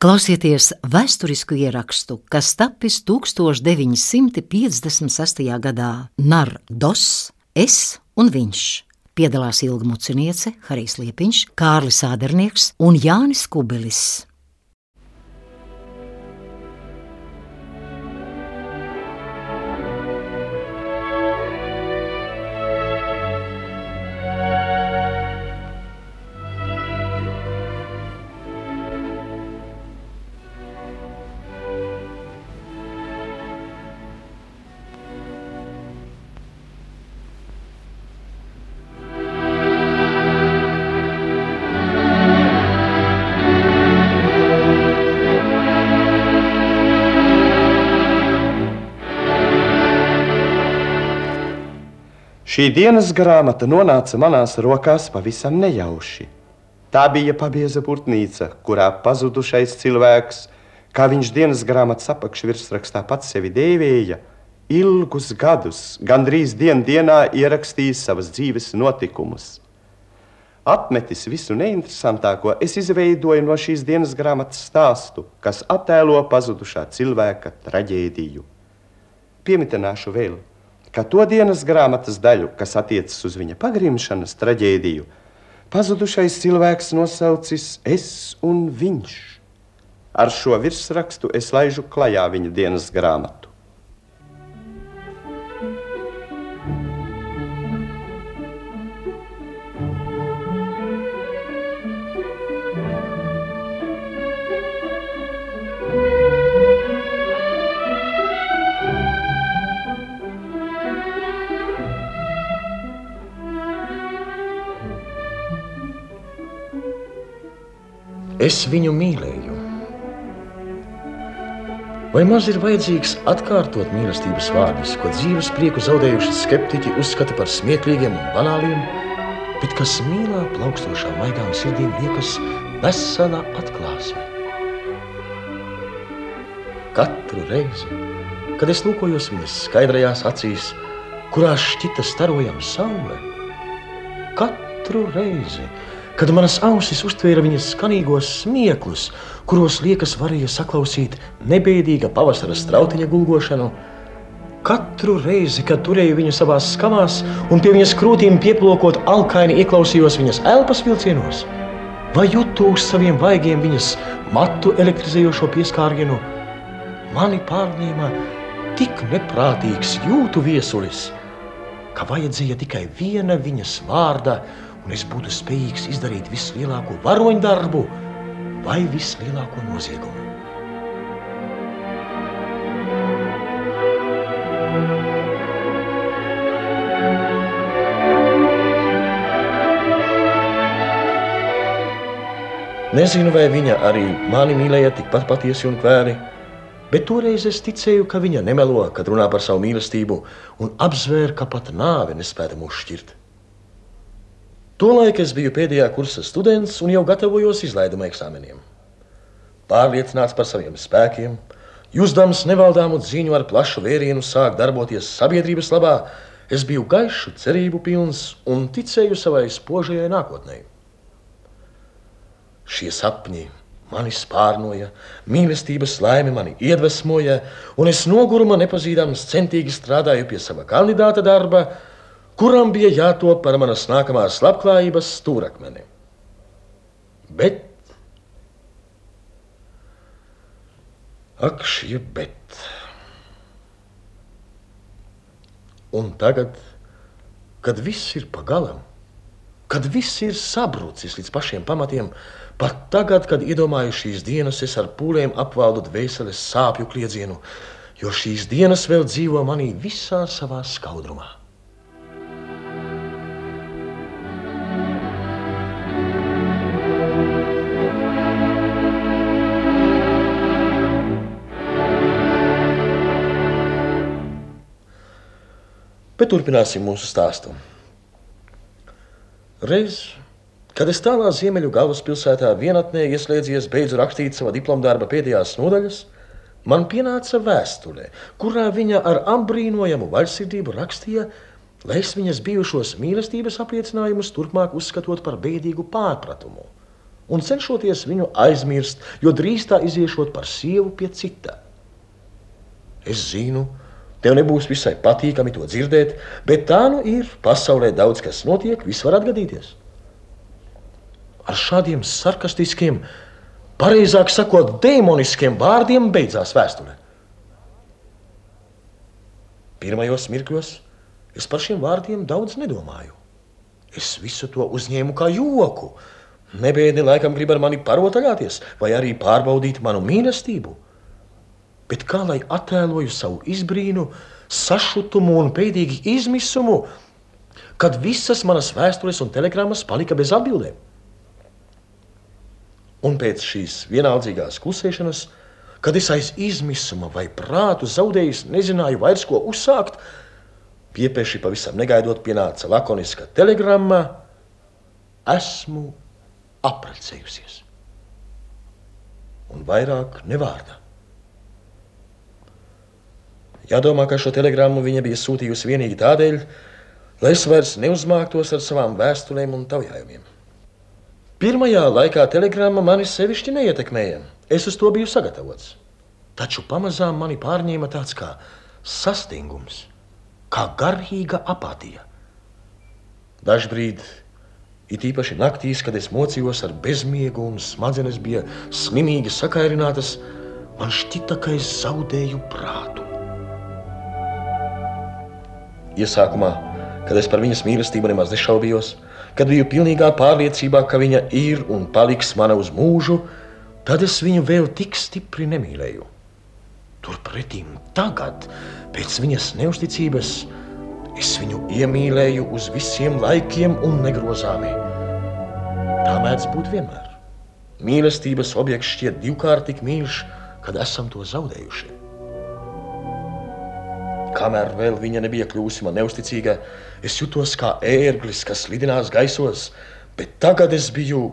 Klausieties vēsturisku ierakstu, kas tapis 1956. gadā Nardos, Es un viņš. Piedalās Ilga Muciniece, Harijs Liepiņš, Kārlis Ādernieks un Jānis Kubelis. Šī dienas grāmata nonāca manās rokās pavisam nejauši. Tā bija pabieza putnīca, kurā pazudušais cilvēks, kā viņš dienas grāmatas apakšvirsrakstā pats sevi dēvēja, ilgus gadus, gandrīz dien dienā ierakstījis savas dzīves notikumus. Atmetis visu neinteresantāko, es izveidoju no šīs dienas grāmatas stāstu, kas attēlo pazudušā cilvēka traģēdiju. Piemitināšu vēl ka to dienas grāmatas daļu, kas attiecas uz viņa pagrimšanas traģēdiju, pazudušais cilvēks nosaucis Es un Viņš. Ar šo virsrakstu es laižu klajā viņa dienas grāmatu. Es viņu mīlēju. Vai maz ir vajadzīgs atkārtot mīlestības vārdus, ko dzīves prieku zaudējuši skeptiķi uzskata par smieklīgiem un banāliem, bet kas mīlā plaukstošām maigām sirdīm liekas vesela atklāsme? Katru reizi, kad es lūkojos viņas skaidrajās acīs, kurās šķita starojama saule, katru reizi, kad manas ausis uztvēra viņas skanīgos smieklus, kuros liekas varēja saklausīt nebēdīga pavasara strautiņa gulgošanu. Katru reizi, kad turēju viņu savā skamās un pie viņas krūtīm pieplokot alkaini ieklausījos viņas elpas vilcienos, vai jutu uz saviem vaigiem viņas matu elektrizējošo pieskārienu, mani pārņēma tik neprātīgs jūtu viesulis, ka vajadzēja tikai viena viņas vārda, un es būtu spējīgs izdarīt vislielāko varoņu darbu vai vislielāko noziegumu. Nezinu, vai viņa arī mani mīlēja tikpat patiesi un kvēri, bet toreiz es ticēju, ka viņa nemelo, kad runā par savu mīlestību, un apzvēru, ka pat nāve nespēja mūs šķirt. Tolaik es biju pēdējā kursa students un jau gatavojos izlaiduma eksāmeniem. Pārliecināts par saviem spēkiem, jūtams nevaldāmu ziņu ar plašu vērienu sāk darboties sabiedrības labā, es biju gaišu, cerību pilns un ticēju savai spožajai nākotnē. Šie sapņi mani spārnoja, mīlestības laime mani iedvesmoja, un es noguruma nepazīdams centīgi strādāju pie sava kandidāta darba, kuram bija jātop par manas nākamās labklājības stūrakmeni. Bet, ak, šie bet. Un tagad, kad viss ir pagalam, kad viss ir sabrucis līdz pašiem pamatiem, pat tagad, kad iedomāju šīs dienas, es ar pūlēm apvaldu dvēseles sāpju kliedzienu, jo šīs dienas vēl dzīvo manī visā savā skaudrumā. Bet turpināsim mūsu stāstu. Reiz, kad es tālā ziemeļu galvaspilsētā vienatnē ieslēdzies, beidzu rakstīt savā diplomdarba pēdējās nodaļas, man pienāca vēstule, kurā viņa ar apbrīnojamu vaļsirdību rakstīja, lai es viņas bijušos mīlestības apliecinājumus turpmāk uzskatot par bēdīgu pārpratumu un cenšoties viņu aizmirst, jo drīz tā iziešot par sievu pie cita. Es zinu, tev nebūs visai patīkami to dzirdēt, bet tā nu ir. Pasaulē daudz kas notiek, viss var atgadīties. Ar šādiem sarkastiskiem, pareizāk sakot, demoniskiem vārdiem beidzās vēsture. Pirmajos mirkļos es par šiem vārdiem daudz nedomāju. Es visu to uzņēmu kā joku. Nebēdi laikam grib ar mani parotaļāties vai arī pārbaudīt manu mīlestību. Bet kā lai attēloju savu izbrīnu, sašutumu un pēdīgi izmisumu, kad visas manas vēstures un telegrammas palika bez atbildēm? Un pēc šīs vienaldzīgās klusēšanas, kad es aiz izmisuma vai prātu zaudējis, nezināju vairs, ko uzsākt, Piepeši pavisam negaidot pienāca lakoniska telegramma: Esmu apprecējusies. Un vairāk nevārda. Jādomā, ka šo telegrammu viņa bija sūtījusi tikai tādēļ, lai es vairs neuzmāktos ar savām vēstulēm un taujājumiem. Pirmajā laikā telegramma mani sevišķi neietekmēja. Es uz to biju sagatavots. Taču pamazām mani pārņēma tāds kā sastingums kā garīga apātija. Dažbrīd, it īpaši naktīs, kad es mocījos ar bezmiegu un smadzenes bija slimīgi sakairinātas, man šķita, ka es zaudēju prātu. Iesākumā, kad es par viņas mīlestību nemaz nešaubījos, kad biju pilnīgā pārliecībā, ka viņa ir un paliks mana uz mūžu, tad es viņu vēl tik stipri nemīlēju. Turpretī tagad, pēc viņas neusticības, es viņu iemīlēju uz visiem laikiem un negrozāmi. Tā mēdz būt vienmēr. Mīlestības objekts šķiet divkārt tik mīļš, kad esam to zaudējuši. Kamēr vēl viņa nebija kļuvusi man neusticīga, es jutos kā ērglis, kas lidinās gaisos, bet tagad es biju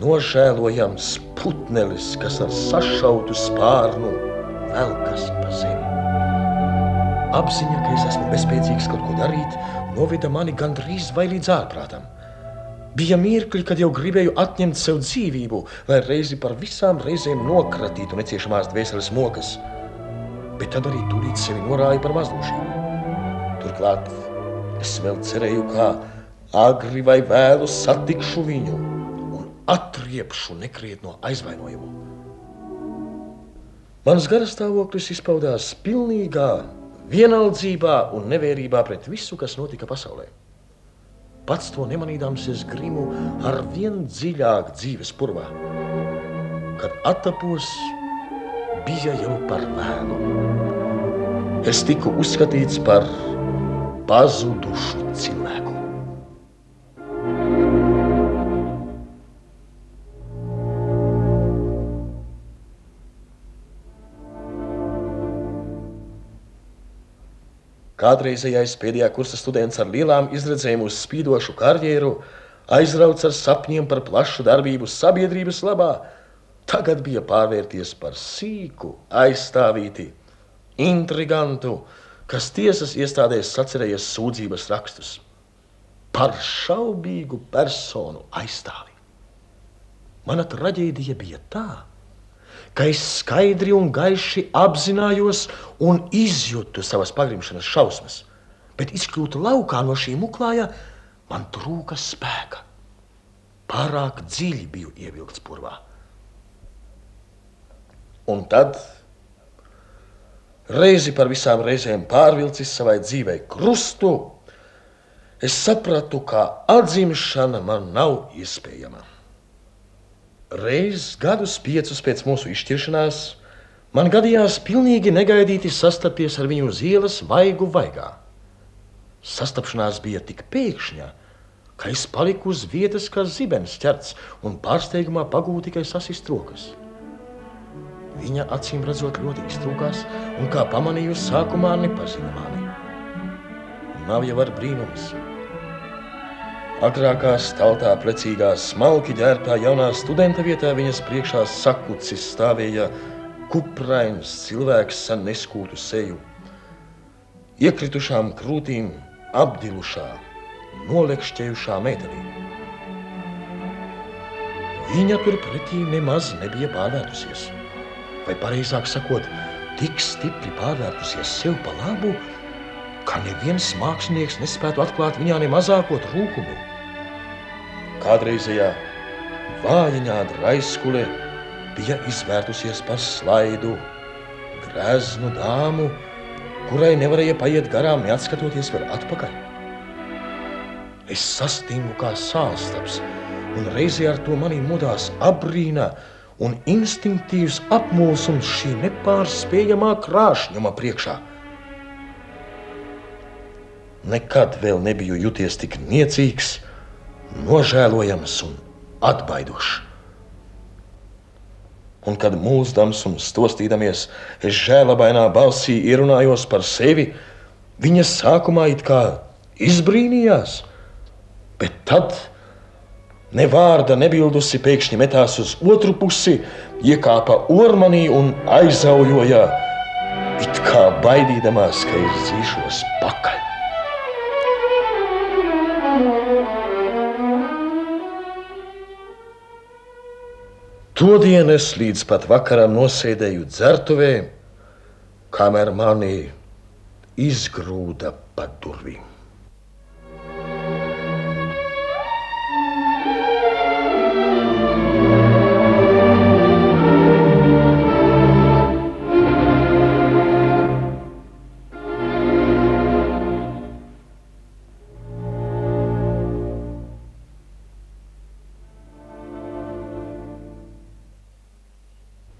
nožēlojams putnelis, kas ar sašautu spārnu velkas pa zemi. Apziņa, ka es esmu bezspēcīgs kaut ko darīt, noveda mani gandrīz vai līdz ārprātam. Bija mirkļi, kad jau gribēju atņemt sev dzīvību, lai reizi par visām reizēm nokratītu neciešamās dvēseles mokas, bet tad arī tūlīt sevi norāju par mazdošību. Turklāt es vēl cerēju, ka agri vai vēlu satikšu viņu atriepšu nekrietno aizvainojumu. Mans garastāvoklis izpaudās pilnīgā vienaldzībā un nevērībā pret visu, kas notika pasaulē. Pats to nemanīdams, es grimu ar vien dziļāk dzīves purvā. Kad attapos, bija jau par vēlu. Es tiku uzskatīts par pazudušu cilvēku. Kādreizējais pēdējā kursa students ar lielām izredzēm uz spīdošu karjeru aizrauts ar sapņiem par plašu darbību sabiedrības labā, tagad bija pārvērties par sīku, aizstāvīti, intrigantu, kas tiesas iestādēs sacerējies sūdzības rakstus par šaubīgu personu aizstāvi. Mana traģēdija bija tāda ka es skaidri un gaiši apzinājos un izjūtu savas pagrimšanas šausmas, bet izkļūt laukā no šī muklāja man trūka spēka. Pārāk dziļi biju ievilkts purvā. Un tad, reizi par visām reizēm pārvilcis savai dzīvei krustu, es sapratu, ka atzimšana man nav iespējama. Reiz gadus piecus pēc mūsu izšķiršanās, man gadījās pilnīgi negaidīti sastapties ar viņu uz ielas vaigu vaigā. Sastapšanās bija tik pēkšņa, ka es paliku uz vietas kā zibens ķerts un pārsteigumā pagūtu tikai sasist rokas. Viņa acīm redzot ļoti iztrūkās un kā pamanījusi sākumā nepazina mani. Nav jau ar brīnums, Agrākā staltā, precīgā, smalki ģērbtā jaunā studenta vietā viņas priekšā sakucis stāvēja kuprains cilvēks ar neskūtu seju. Iekritušām krūtīm, apdilušā, nolekšķējušā meitenī. viņa turpretī nemaz nebija pārvērtusies. Vai pareizāk sakot, tik stipri pārvērtusies sev pa labu, ka neviens mākslinieks nespētu atklāt viņā ne mazāko trūkumu. Kādreizējā vājiņā draizskule bija izvērtusies par slaidu, greznu dāmu, kurai nevarēja paiet garām, neatskatoties vēl atpakaļ. Es sastingu kā sālstabs, un reizē ar to manī mudās apbrīna un instinktīvs apmulsums šī nepārspējamā krāšņuma priekšā. Nekad vēl nebiju juties tik niecīgs, nožēlojams un atbaidošs. Un kad mūždams un stostīdamies, es žēlabainā balsī ierunājos par sevi, viņa sākumā it kā izbrīnījās, bet tad ne vārda nebildusi pēkšņi metās uz otru pusi, iekāpa ormanī un aizaujoja, it kā baidīdamās, ka es dzīšos pakaļ. Todien es līdz pat vakaram nosēdēju dzertuvē, kamēr mani izgrūda pa durvīm.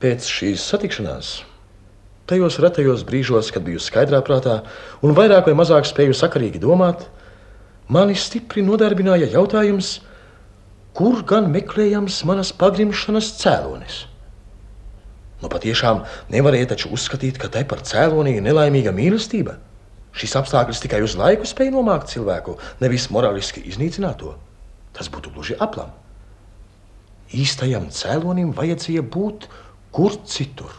Pēc šīs satikšanās, tajos retajos brīžos, kad biju skaidrā prātā un vairāk vai mazāk spēju sakarīgi domāt, mani stipri nodarbināja jautājums, kur gan meklējams manas pagrimšanas cēlonis. Nu, patiešām nevarēja taču uzskatīt, ka tai par cēloni ir nelaimīga mīlestība. Šis apstākļus tikai uz laiku spēja nomākt cilvēku, nevis morāliski iznīcināt to. Tas būtu gluži aplam. Īstajam cēlonim vajadzēja būt Kur citur?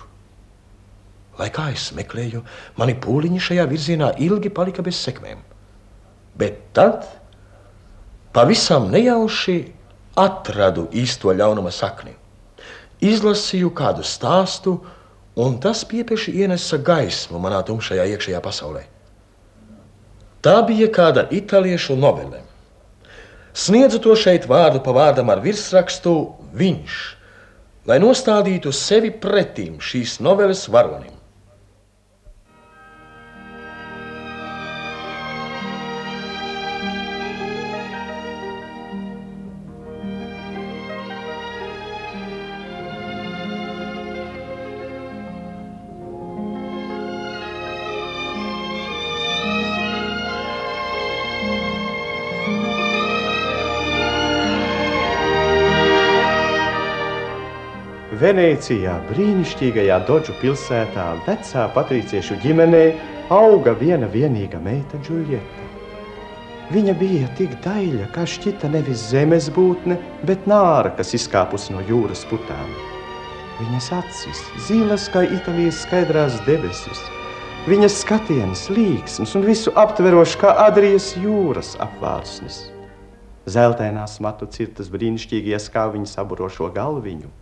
Lai kā es meklēju, mani pūliņi šajā virzienā ilgi palika bez sekmēm. Bet tad, pavisam nejauši, atradu īsto ļaunuma sakni. Izlasīju kādu stāstu, un tas piepieši ienesa gaismu manā tumšajā iekšējā pasaulē. Tā bija kāda itāliešu novele. Sniedzu to šeit vārdu pa vārdam ar virsrakstu Viņš lai nostādītu sevi pretim šīs noveles varonim. Venecijā, brīnišķīgajā Dodžu pilsētā, vecā patriciešu ģimenē auga viena vienīga meita Džuljeta. Viņa bija tik daļa, ka šķita nevis zemes būtne, bet nāra, kas izkāpusi no jūras putām. Viņas acis, zilas kā Itālijas skaidrās debesis, viņas skatiens, līksms un visu aptverošs kā Adrijas jūras apvārsnes. Zeltainās matu cirtas brīnišķīgie skāviņi saburošo galviņu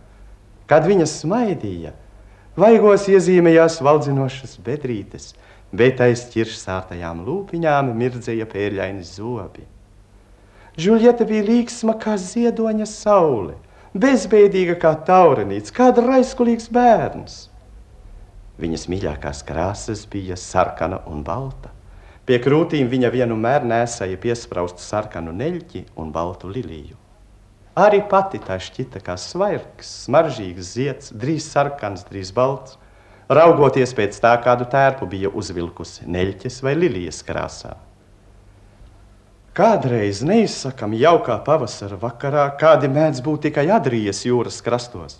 Kad viņa smaidīja, vaigos iezīmējās valdzinošas bedrītes, bet aiz ķiršsārtajām lūpiņām mirdzēja pērļaini zobi. Žuljeta bija līksma kā ziedoņa saule, bezbēdīga kā taurenīts, kā raiskulīgs bērns. Viņas mīļākās krāsas bija sarkana un balta. Pie krūtīm viņa vienmēr nesāja piespraustu sarkanu neļķi un baltu liliju. Arī pati tā šķita kā svaigs, smaržīgs zieds, drīz sarkans, drīz balts. Raugoties pēc tā, kādu tērpu bija uzvilkusi neļķes vai lilijas krāsā. Kādreiz neizsakami jaukā pavasara vakarā, kādi mēdz būt tikai Adrijas jūras krastos.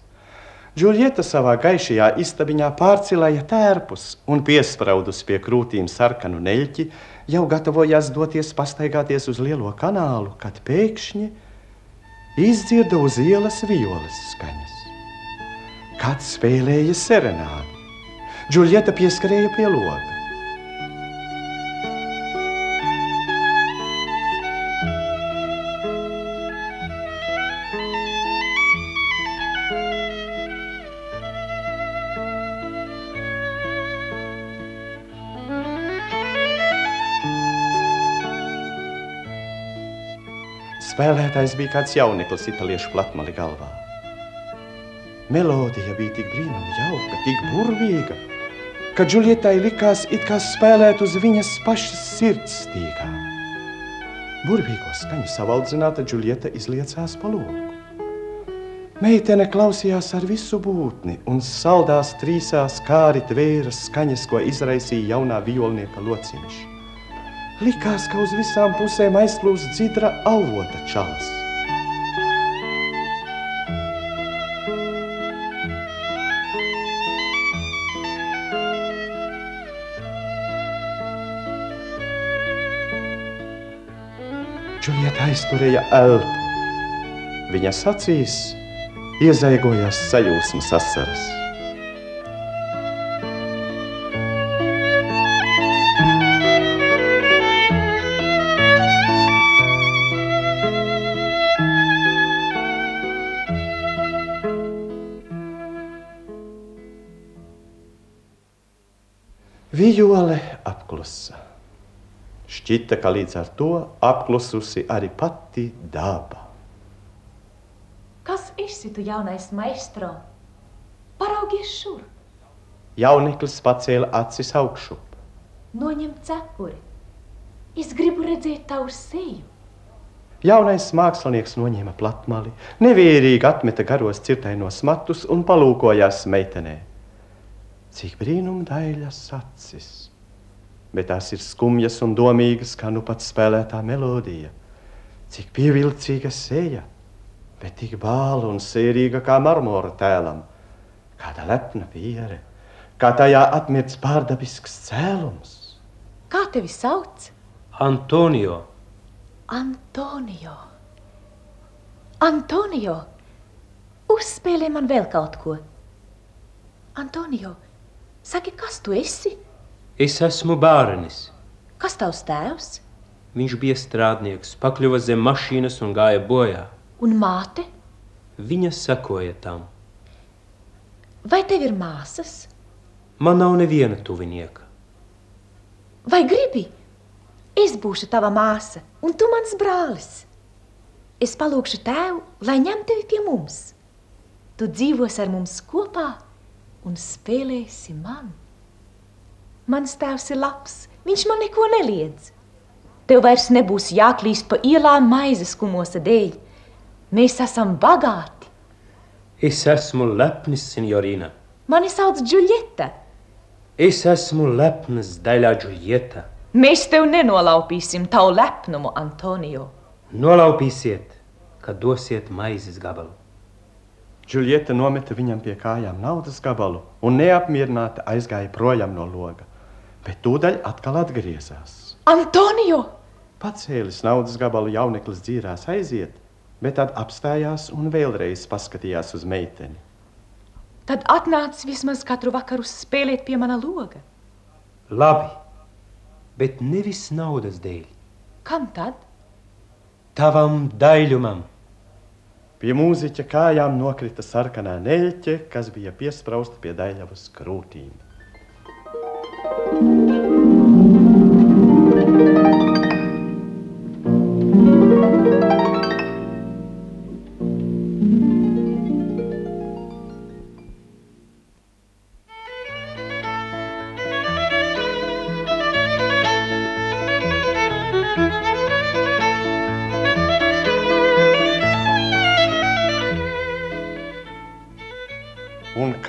Džuljeta savā gaišajā istabiņā pārcilēja tērpus un piespraudusi pie krūtīm sarkanu neļķi, jau gatavojās doties pastaigāties uz lielo kanālu, kad pēkšņi izdzirda uz ielas violas skaņas. Kāds spēlēja serenādi. Džuljeta pieskrēja pie loga. Spēlētājs bija kāds jauneklis italiešu platmali galvā. Melodija bija tik brīnuma jauka, tik burvīga, ka Džulietai likās, it kā spēlētu uz viņas pašas sirds stīgā. Burvīgo skaņu savaldzināta Džulieta izliecās pa loku. Meitene klausījās ar visu būtni un saldās trīsās kāri tvēra skaņas, ko izraisīja jaunā violnieka lociņš. Likās, ka uz visām pusēm aizplūst dzidra avota čalas. Džulieta aizturēja elpu. Viņas acīs iezaigojās sajūsmas asaras. Vijole apklusa. Šķita, ka līdz ar to apklususi arī pati daba. Kas esi tu, jaunais maestro? Paraugies šur, Jauneklis pacēla acis augšup. noņem cepuri. Es gribu redzēt tavu seju. Jaunais mākslinieks noņēma platmali, nevērīgi atmeta garos cirtainos matus un palūkojās meitenē. Cik brīnumdaiļas acis! Bet tās ir skumjas un domīgas, kā nu pat spēlētā melodija. Cik pievilcīga seja, bet tik bāla un sērīga kā marmora tēlam. Kāda lepna piere, kā tajā atmirts pārdabisks cēlums. Kā tevi sauc? Antonio, Antonio. Antonio, uzspēlē man vēl kaut ko. Antonio, saki, kas tu esi? es esmu bērnis. Kas tavs tēvs? Viņš bija strādnieks, pakļuva zem mašīnas un gāja bojā. Un māte? Viņa sekoja tam. Vai tev ir māsas? Man nav neviena tuvinieka. Vai gribi? Es būšu tava māsa, un tu mans brālis. Es palūgšu tēvu, lai ņem tevi pie mums. Tu dzīvosi ar mums kopā un spēlēsi man. Mans tēvs ir labs, viņš man neko neliedz. Tev vairs nebūs jāklīst pa ielām maizes kumosa dēļ. Mēs esam bagāti. Es esmu lepnis, signorīna. Mani sauc Džuljeta. Es esmu lepnas daļā Džuljeta. Mēs tev nenolaupīsim tavu lepnumu, Antonio. Nolaupīsiet, kad dosiet maizes gabalu. Džulieta nometa viņam pie kājām naudas gabalu un neapmierināta aizgāja projām no loga. Bet tūdaļ atkal atgriezās. Antonio! Pacēlis naudas gabalu jauneklis dzīrās aiziet, bet tad apstājās un vēlreiz paskatījās uz meiteni. Tad atnāc vismaz katru vakaru spēlēt pie mana loga. Labi, bet nevis naudas dēļ. Kam tad? Tavam daļumam. Pie mūziķa kājām nokrita sarkanā neļķe, kas bija piesprausta pie daļavas krūtīm.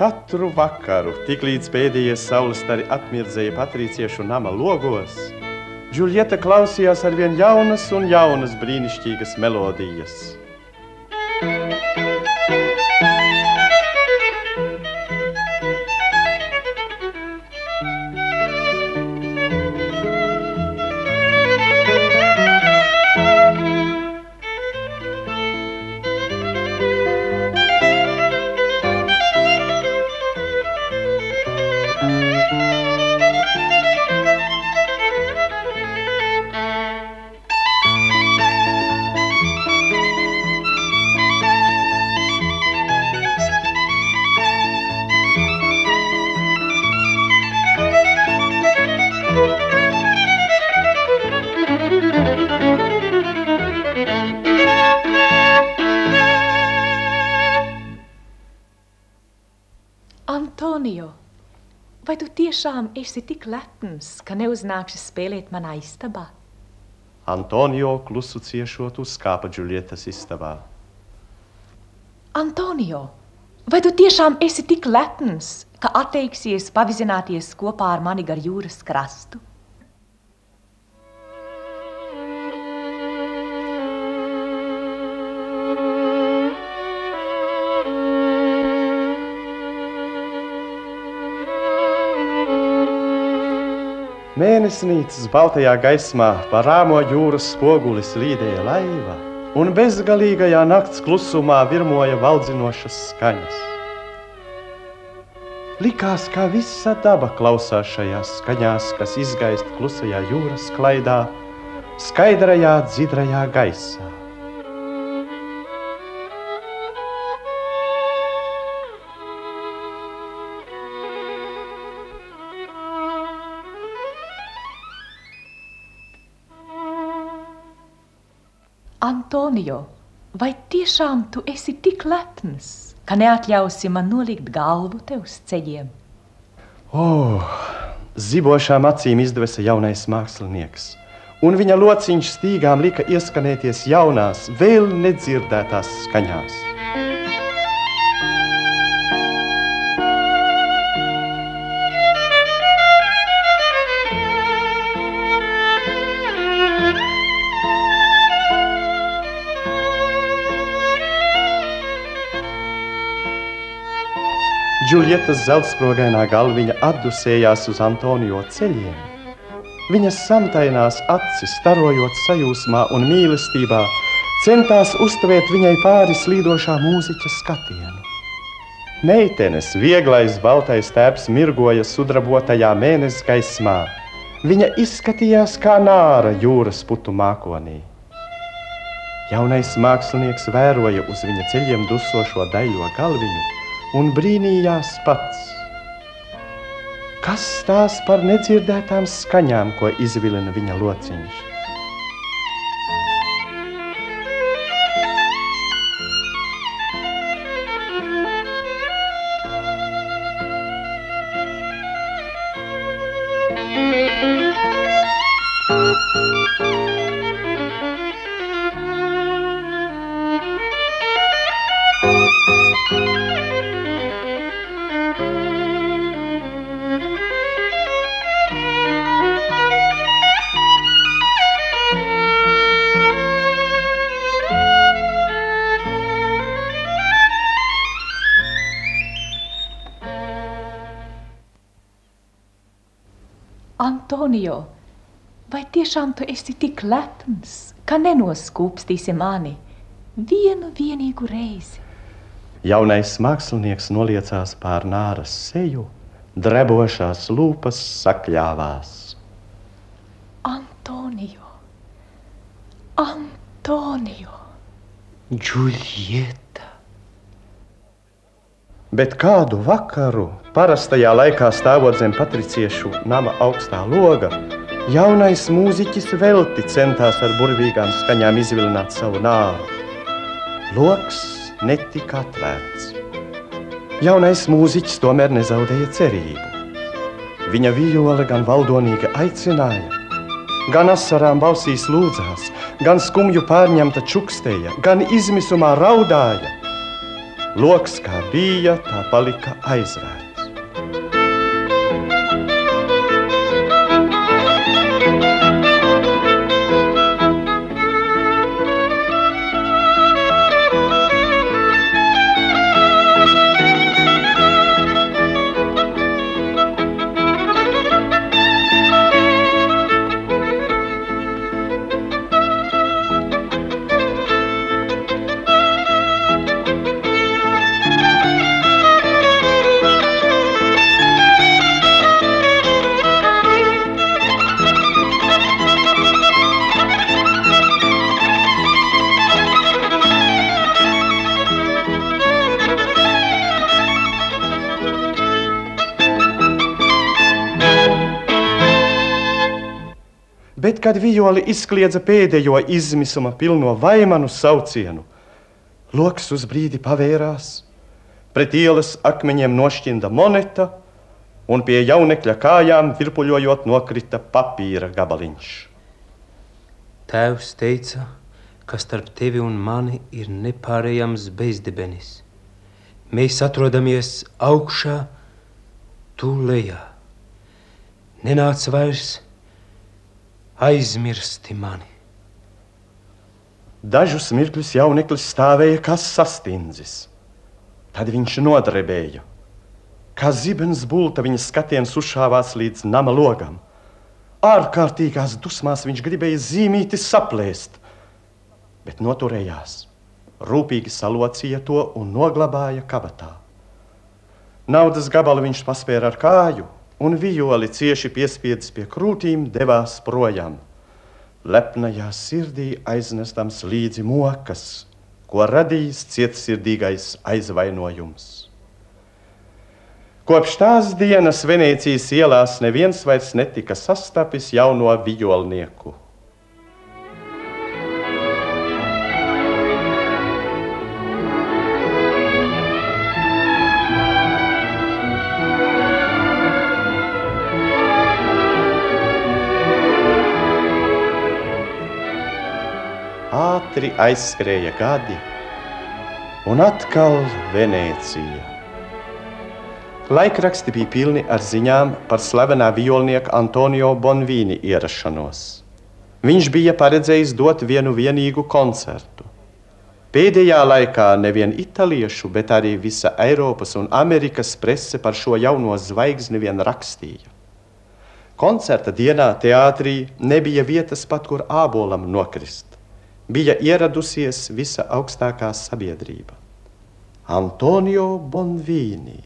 Katru vakaru, tiklīdz pēdējie saules stari atmirdzēja patriciešu nama logos, Džulieta klausījās ar vien jaunas un jaunas brīnišķīgas melodijas. Tiešām esi tik lepns, ka neuznāksi spēlēt manā istabā? Antonio klusu ciešot uzkāpa Džulietas istabā. Antonio, vai tu tiešām esi tik lepns, ka atteiksies pavizināties kopā ar mani gar jūras krastu? Mēnesnīcas baltajā gaismā par rāmo jūras spoguli slīdēja laiva, un bezgalīgajā nakts klusumā virmoja valdzinošas skaņas. Likās, ka visa daba klausās šajās skaņās, kas izgaist klusajā jūras klaidā, skaidrajā, dzidrajā gaisā. Antonio, vai tiešām tu esi tik lepns, ka neatļausi man nolikt galvu tev uz ceļiem? Oh, zibošām acīm izdevesa jaunais mākslinieks, un viņa lociņš stīgām lika ieskanēties jaunās, vēl nedzirdētās skaņās. Džulietas zeltsprogainā galviņa atdusējās uz Antonio ceļiem. Viņas samtainās acis, starojot sajūsmā un mīlestībā, centās uztvert viņai pāri slīdošā mūziķa skatienu. Meitenes vieglais baltais tēps mirgoja sudrabotajā mēnesis gaismā. Viņa izskatījās kā nāra jūras putu mākonī. Jaunais mākslinieks vēroja uz viņa ceļiem dusošo daļo galviņu un brīnījās pats. Kas tās par nedzirdētām skaņām, ko izvilina viņa lociņš? Antonio, vai tiešām tu esi tik lepns, ka nenoskūpstīsi mani vienu vienīgu reizi? Jaunais mākslinieks noliecās pār nāras seju, drebošās lūpas sakļāvās. Antonio, Antonio! Džuljeta! Bet kādu vakaru, parastajā laikā stāvot zem patriciešu nama augstā loga, jaunais mūziķis velti centās ar burvīgām skaņām izvilināt savu nāru. Loks netika atvērts. Jaunais mūziķis tomēr nezaudēja cerību. Viņa vijole gan valdonīgi aicināja, gan asarām balsīs lūdzās, gan skumju pārņemta čukstēja, gan izmisumā raudāja. Loks kā bija, tā palika aizvērts. Kad vijoli izkliedza pēdējo izmisuma pilno vaimanu saucienu, loks uz brīdi pavērās, pret ielas akmeņiem nošķinda monēta, un pie jaunekļa kājām virpuļojot nokrita papīra gabaliņš. Tēvs teica, ka starp tevi un mani ir nepārējams bezdibenis. Mēs atrodamies augšā, tu lejā. Nenāc vairs, aizmirsti mani. Dažus mirkļus jauneklis stāvēja kā sastindzis. Tad viņš nodarbēja. Kā zibens bulta viņa skatiens uzšāvās līdz nama logam. Ārkārtīgās dusmās viņš gribēja zīmīti saplēst, bet noturējās. Rūpīgi salocīja to un noglabāja kabatā. Naudas gabalu viņš paspēra ar kāju, un vijoli cieši piespiedis pie krūtīm devās projām lepnajā sirdī aiznestams līdzi mokas, ko radījis cietsirdīgais aizvainojums. Kopš tās dienas Venecijas ielās neviens vairs netika sastapis jauno vijolnieku. Ātri aizskrēja gadi, un atkal Venecija. Laikraksti bija pilni ar ziņām par slavenā violnieka Antonio Bonvīni ierašanos. Viņš bija paredzējis dot vienu vienīgu koncertu. Pēdējā laikā nevien itāliešu, bet arī visa Eiropas un Amerikas prese par šo jauno zvaigzni vien rakstīja. Koncerta dienā teātrī nebija vietas pat, kur ābolam nokrist bija ieradusies visa augstākā sabiedrība. Antonio Bonvīni.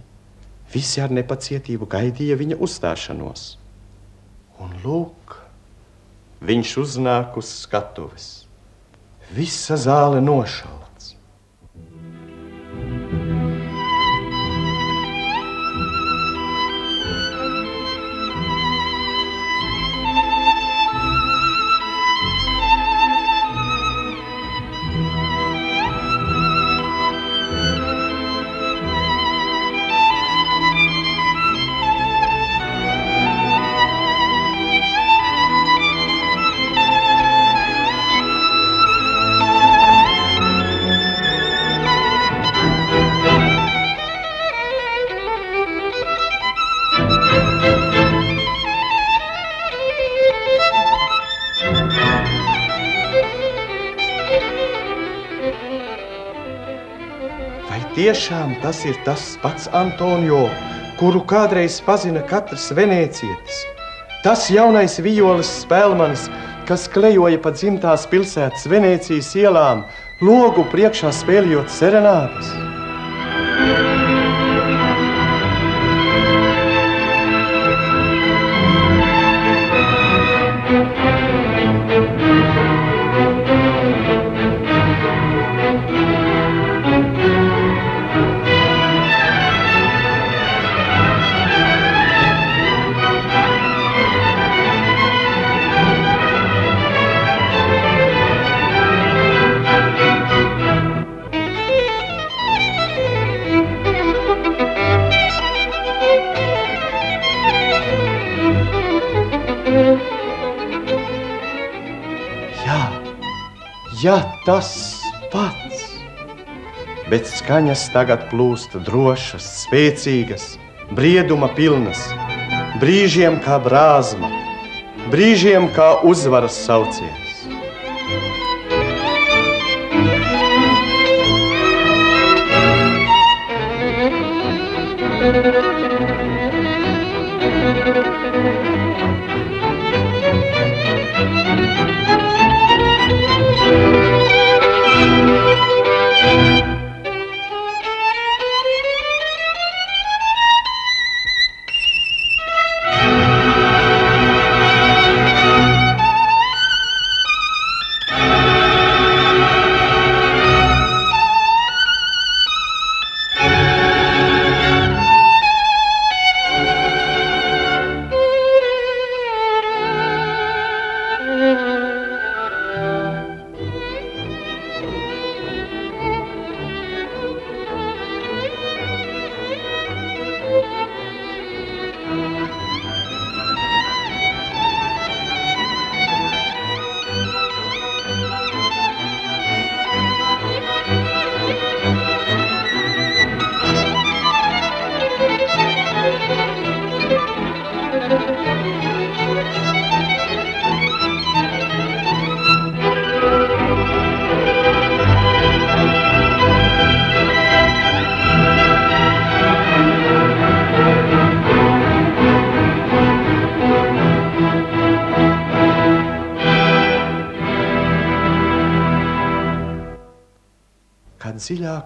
Visi ar nepacietību gaidīja viņa uzstāšanos. Un lūk, viņš uznāk uz skatuves. Visa zāle nošauta. Tiešām tas ir tas pats Antonio, kuru kādreiz pazina katrs venecietis. Tas jaunais violas spēlmanis, kas klejoja pa dzimtās pilsētas Venecijas ielām, logu priekšā spēlējot serenādes. Jā, tas pats. Bet skaņas tagad plūst drošas, spēcīgas, brieduma pilnas, brīžiem kā brāzma, brīžiem kā uzvaras sauciens.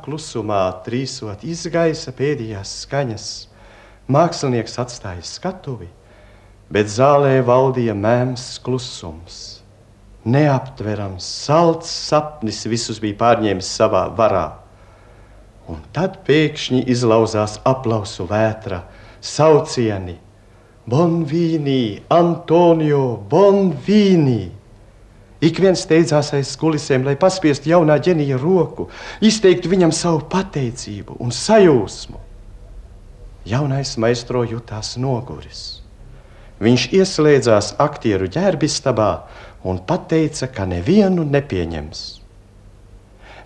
Klusumā, trīsot izgaisa pēdējās skaņas, mākslinieks atstāja skatuvi, bet zālē valdīja mēms klusums. Neaptverams, salds sapnis visus bija pārņēmis savā varā. Un tad pēkšņi izlauzās aplausu vētra, saucieni: Bonvīnī, Antonio, Bonvīnī! Ik viens steidzās aiz kulisēm, lai paspiestu jaunā ģenija roku, izteiktu viņam savu pateicību un sajūsmu. Jaunais maistro jutās noguris. Viņš ieslēdzās aktieru ģērbistabā un teica, ka nevienu nepieņems.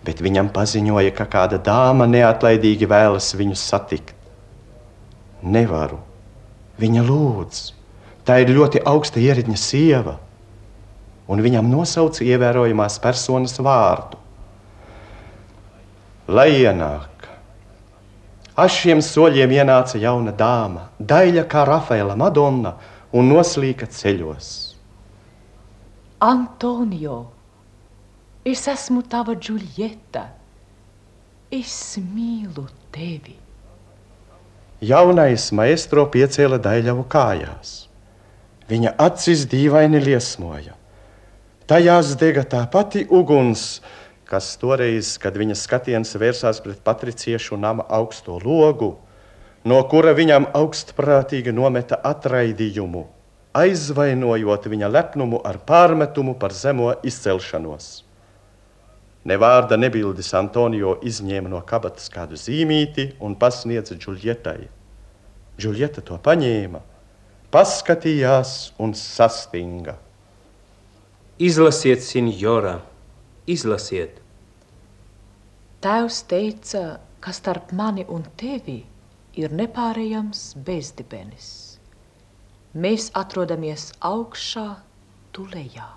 Bet viņam paziņoja, ka kāda dāma neatlaidīgi vēlas viņu satikt. Nevaru. Viņa lūdz. Tā ir ļoti augsta ierīdņa sieva un viņam nosauca ievērojamās personas vārdu. Lai ienāk, Ar šiem soļiem ienāca jauna dāma, daļa kā Rafaela Madonna, un noslīka ceļos. Antonio, es esmu tava Džuljeta. Es mīlu tevi. Jaunais maestro piecēla daļavu kājās. Viņa acis dīvaini liesmoja. Tajās dega tā pati uguns, kas toreiz, kad viņa skatiens vērsās pret patriciešu nama augsto logu, no kura viņam augstprātīgi nometa atraidījumu, aizvainojot viņa lepnumu ar pārmetumu par zemo izcelšanos. Ne vārda nebildis Antonio izņēma no kabatas kādu zīmīti un pasniedza Džuljetai. Džuljeta to paņēma, paskatījās un sastinga. Izlasiet, senjora, izlasiet. Tēvs teica, ka starp mani un tevi ir nepārējams bezdibenis. Mēs atrodamies augšā, tu lejā.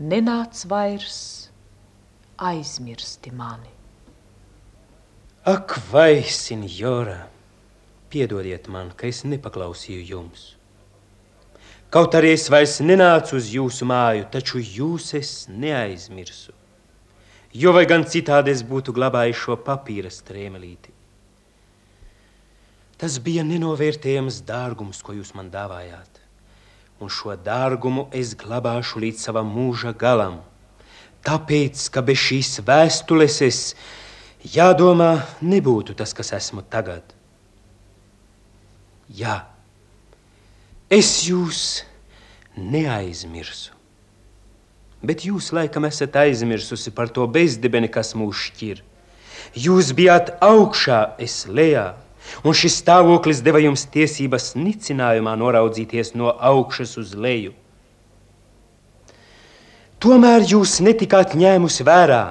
Nenāc vairs, aizmirsti mani. Ak, vai, senjora, piedodiet man, ka es nepaklausīju jums. Kaut arī es vairs nenācu uz jūsu māju, taču jūs es neaizmirsu. Jo vai gan citādi es būtu glabājis šo papīra strēmelīti. Tas bija nenovērtējams dārgums, ko jūs man dāvājāt. Un šo dārgumu es glabāšu līdz savam mūža galam. Tāpēc, ka bez šīs vēstules es, jādomā, nebūtu tas, kas esmu tagad. Jā. Es jūs neaizmirsu. Bet jūs laikam esat aizmirsusi par to bezdibeni, kas mūs šķir. Jūs bijāt augšā, es lejā, un šis stāvoklis deva jums tiesības nicinājumā noraudzīties no augšas uz leju. Tomēr jūs netikāt ņēmusi vērā,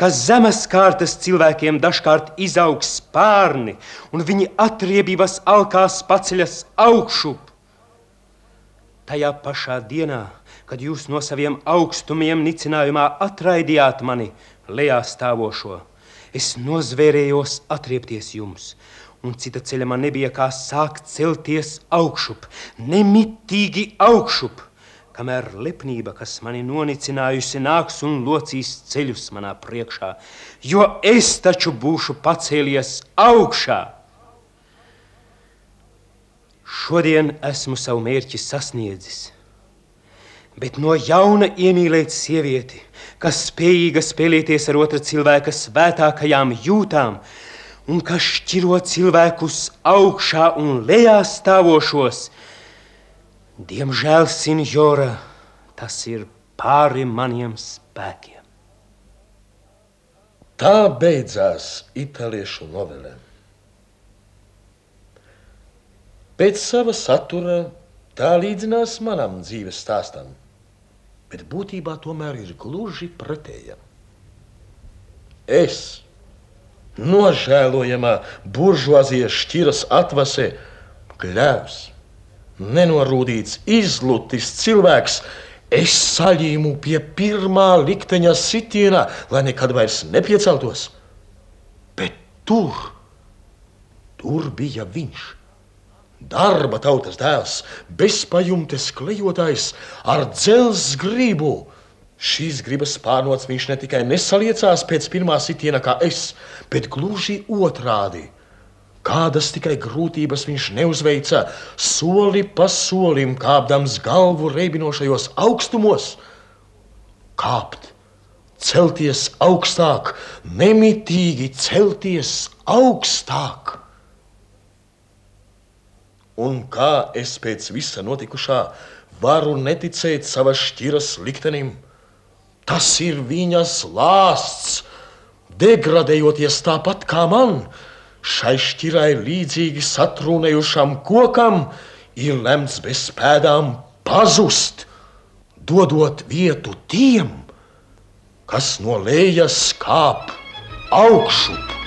ka zemes kārtas cilvēkiem dažkārt izaug spārni, un viņi atriebības alkās paceļas augšup. Tajā pašā dienā, kad jūs no saviem augstumiem nicinājumā atraidījāt mani lejā stāvošo, es nozvērējos atriepties jums, un cita ceļa man nebija kā sākt celties augšup, nemitīgi augšup, kamēr lepnība, kas mani nonicinājusi, nāks un locīs ceļus manā priekšā, jo es taču būšu pacēlies augšā. Šodien esmu savu mērķi sasniedzis. Bet no jauna iemīlēt sievieti, kas spējīga spēlēties ar otra cilvēka svētākajām jūtām, un kas šķiro cilvēkus augšā un lejā stāvošos, diemžēl, senjora, tas ir pāri maniem spēkiem. Tā beidzās itāliešu novelē. Pēc sava satura tā līdzinās manam dzīves stāstam, bet būtībā tomēr ir gluži pretēja. Es, nožēlojamā buržuāzijas šķiras atvase, gļēvs, nenorūdīts, izlutis cilvēks, es saļīmu pie pirmā likteņa sitienā, lai nekad vairs nepieceltos. Bet tur, tur bija viņš darba tautas dēls, bezpajumtes klejotājs ar dzelzs gribu, Šīs gribas pārnots viņš ne tikai nesaliecās pēc pirmā sitiena kā es, bet gluži otrādi. Kādas tikai grūtības viņš neuzveica, soli pa solim kāpdams galvu reibinošajos augstumos. Kāpt, celties augstāk, nemitīgi celties augstāk. Un kā es pēc visa notikušā varu neticēt savas šķiras liktenim? Tas ir viņas lāsts, degradējoties tāpat kā man. Šai šķirai līdzīgi satrūnējušam kokam ir lemts bez pēdām pazust, dodot vietu tiem, kas no lejas kāp augšup.